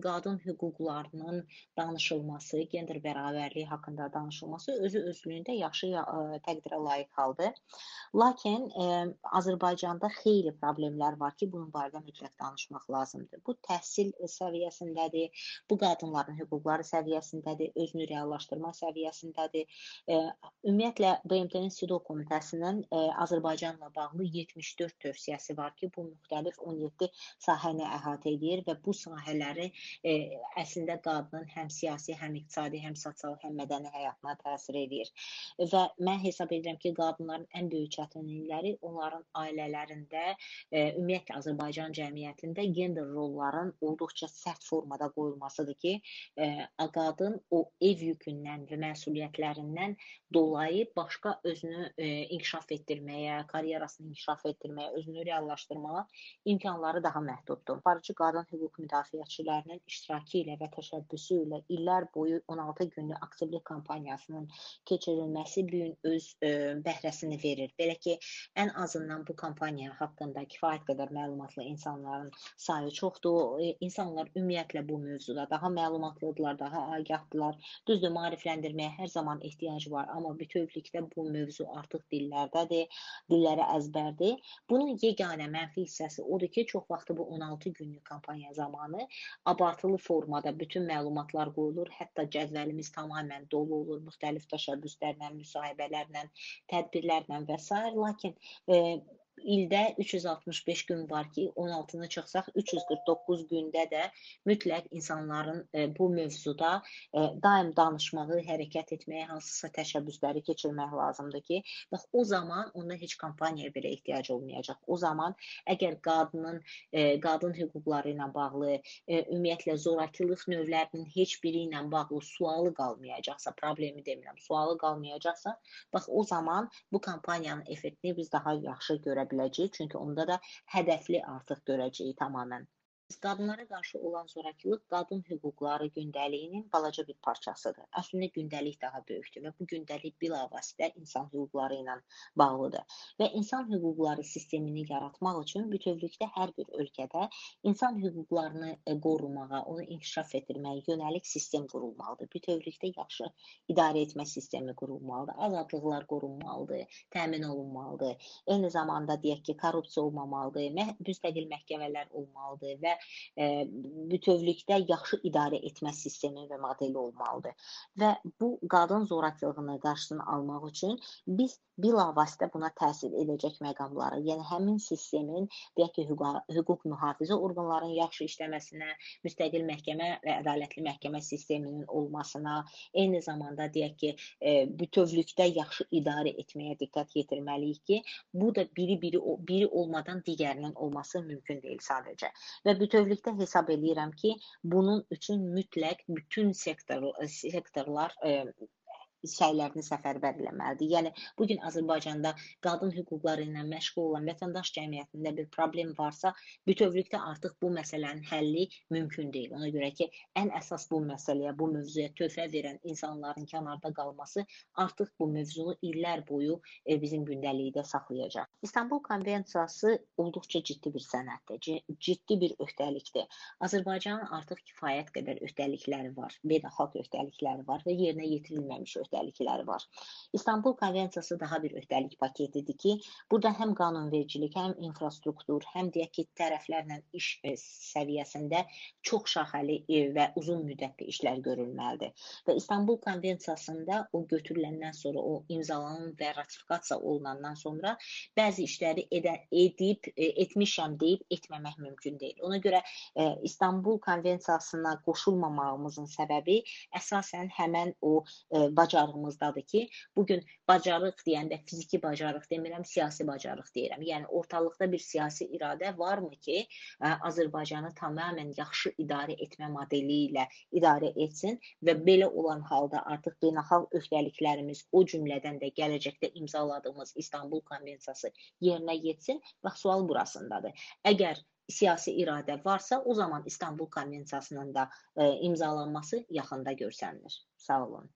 qadın hüquqlarının danışılması, gender bərabərliyi haqqında danışılması özü özlüyündə yaxşı təqdirə layiq haldır. Lakin ə, Azərbaycanda xeyli problemlər var ki, bunun barədə mütləq danışmaq lazımdır. Bu təhsil səviyyəsindədir, bu qadınların hüquqları səviyyəsindədir, özünü reallaşdırma səviyyəsindədir. Ə, ümumiyyətlə BMT-nin SİDO komitəsinin ə, Azərbaycanla bağlı 74 tövsiyəsi var ki, bu müxtəlif 17 sahəni əhatə edir və bu sahələri e, əslində qadının həm siyasi, həm iqtisadi, həm sosial, həm mədəni həyatına təsir edir. Və mən hesab edirəm ki, qadınların ən böyük çətinlikləri onların ailələrində, e, ümumiyyətlə Azərbaycan cəmiyyətində gender rolların olduqca sərt formada qoyulmasıdır ki, e, qadın o ev yükündən və məsuliyyətlərindən dolayı başqa özünü e, inkişaf etdirməyə, karyerasını inkişaf etdirməyə, özünü reallaşdırmağa imkanları daha məhduddur. Aparıcı qadın hüquq müdafiəçilərinin iştirakı ilə və təşəbbüsü ilə illər boyu 16 günlük aktivlik kampaniyasının keçirilməsi bu gün öz ə, e, bəhrəsini verir. Belə ki, ən azından bu kampaniya haqqında kifayət qədər məlumatlı insanların sayı çoxdur. E, insanlar ümumiyyətlə bu mövzuda daha məlumatlıdırlar, daha agahdılar. Düzdür, maarifləndirməyə hər zaman ehtiyac var, amma bütövlükdə bu mövzu artıq dillərdədir, dillərə əzbərdir. Bunun yeganə mənfi hissəsi odur ki, çox vaxt bu 16 günlük kampaniya zamanı abartılı formada bütün məlumatlar qoyulur, hətta cədvəlimiz tamamilə dolu olur, müxtəlif təşəbbüslərlə, müsahibələrlə, tədbirlərlə və s. Lakin e, ildə 365 gün var ki, 16-nı çıxsaq 349 gündə də mütləq insanların e, bu mövzuda e, daim danışmağı, hərəkət etməyə, hansısa təşəbbüsləri keçirmək lazımdır ki, bax o zaman onda heç kampaniyaya belə ehtiyac olmayacaq. O zaman əgər qadının e, qadın hüquqları ilə bağlı, ümumiyyətlə zorakılıq növlərinin heç biri ilə bağlı sualı qalmayacaqsa, problemi demirəm, sualı qalmayacaqsa, bax o zaman bu kampaniyanın effektini biz daha yaxşı görə biləcəyik, çünki onda da hədəfli artıq görəcəyik tamamilə. Qadınlara qarşı olan zorakılıq qadın hüquqları gündəliyinin balaca bir parçasıdır. Əslində gündəlik daha böyükdür və bu gündəlik bilavasitə insan hüquqları ilə bağlıdır. Və insan hüquqları sistemini yaratmaq üçün bütövlükdə hər bir ölkədə insan hüquqlarını e, qorumağa, onu inkişaf etdirməyə yönəlik sistem qurulmalıdır. Bütövlükdə yaxşı idarə etmə sistemi qurulmalıdır. Azadlıqlar qorunmalıdır, təmin olunmalıdır. Eyni zamanda deyək ki, korrupsiya olmamalıdır, müstəqil məhkəmələr olmalıdır və e, bütövlükdə yaxşı idarə etmə sistemi və modeli olmalıdır. Və bu qadın zorakılığının qarşısını almaq üçün biz bilavasitə buna təsir edəcək məqamları, yəni həmin sistemin, deyək ki, hüquq, hüquq mühafizə orqanlarının yaxşı işləməsinə, müstəqil məhkəmə və ədalətli məhkəmə sisteminin olmasına, eyni zamanda deyək ki, e, bütövlükdə yaxşı idarə etməyə diqqət yetirməliyik ki, bu da biri-biri biri olmadan digərinin olması mümkün deyil sadəcə. Və bütövlükdə hesab eləyirəm ki, bunun üçün mütləq bütün sektor sektorlar e, səylərini səfərbər eləməlidir. Yəni bu gün Azərbaycanda qadın hüquqları ilə məşğul olan vətəndaş cəmiyyətində bir problem varsa, bütövlükdə artıq bu məsələnin həlli mümkün deyil. Ona görə ki, ən əsas bu məsələyə, bu mövzuya töhfə verən insanların kənarda qalması artıq bu mövzunu illər boyu e, bizim gündəlikdə saxlayacaq. İstanbul Konvensiyası olduqca ciddi bir sənəddir, ciddi bir öhdəlikdir. Azərbaycanın artıq kifayət qədər öhdəlikləri var, beynəlxalq öhdəlikləri var və yerinə yetirilməmiş öhdəlikləri öhdəlikləri var. İstanbul Konvensiyası daha bir öhdəlik paketidir ki, burada həm qanunvericilik, həm infrastruktur, həm deyək ki, tərəflərlə iş e, səviyyəsində çox şaxəli e, və uzun müddətli işlər görülməlidir. Və İstanbul Konvensiyasında o götürüləndən sonra, o imzalanın və ratifikasiya olunandan sonra bəzi işləri edə, edib, e, etmişəm deyib etməmək mümkün deyil. Ona görə İstanbul Konvensiyasına qoşulmamağımızın səbəbi əsasən həmən o bacarıq bacarığımızdadır ki, bu gün bacarıq deyəndə fiziki bacarıq demirəm, siyasi bacarıq deyirəm. Yəni ortalıqda bir siyasi iradə varmı ki, Azərbaycanı tamamilə yaxşı idarə etmə modeli ilə idarə etsin və belə olan halda artıq beynəlxalq öhdəliklərimiz, o cümlədən də gələcəkdə imzaladığımız İstanbul Konvensiyası yerinə yetsin və sual burasındadır. Əgər siyasi iradə varsa, o zaman İstanbul Konvensiyasının da e, imzalanması yaxında görsənilir. Sağ olun.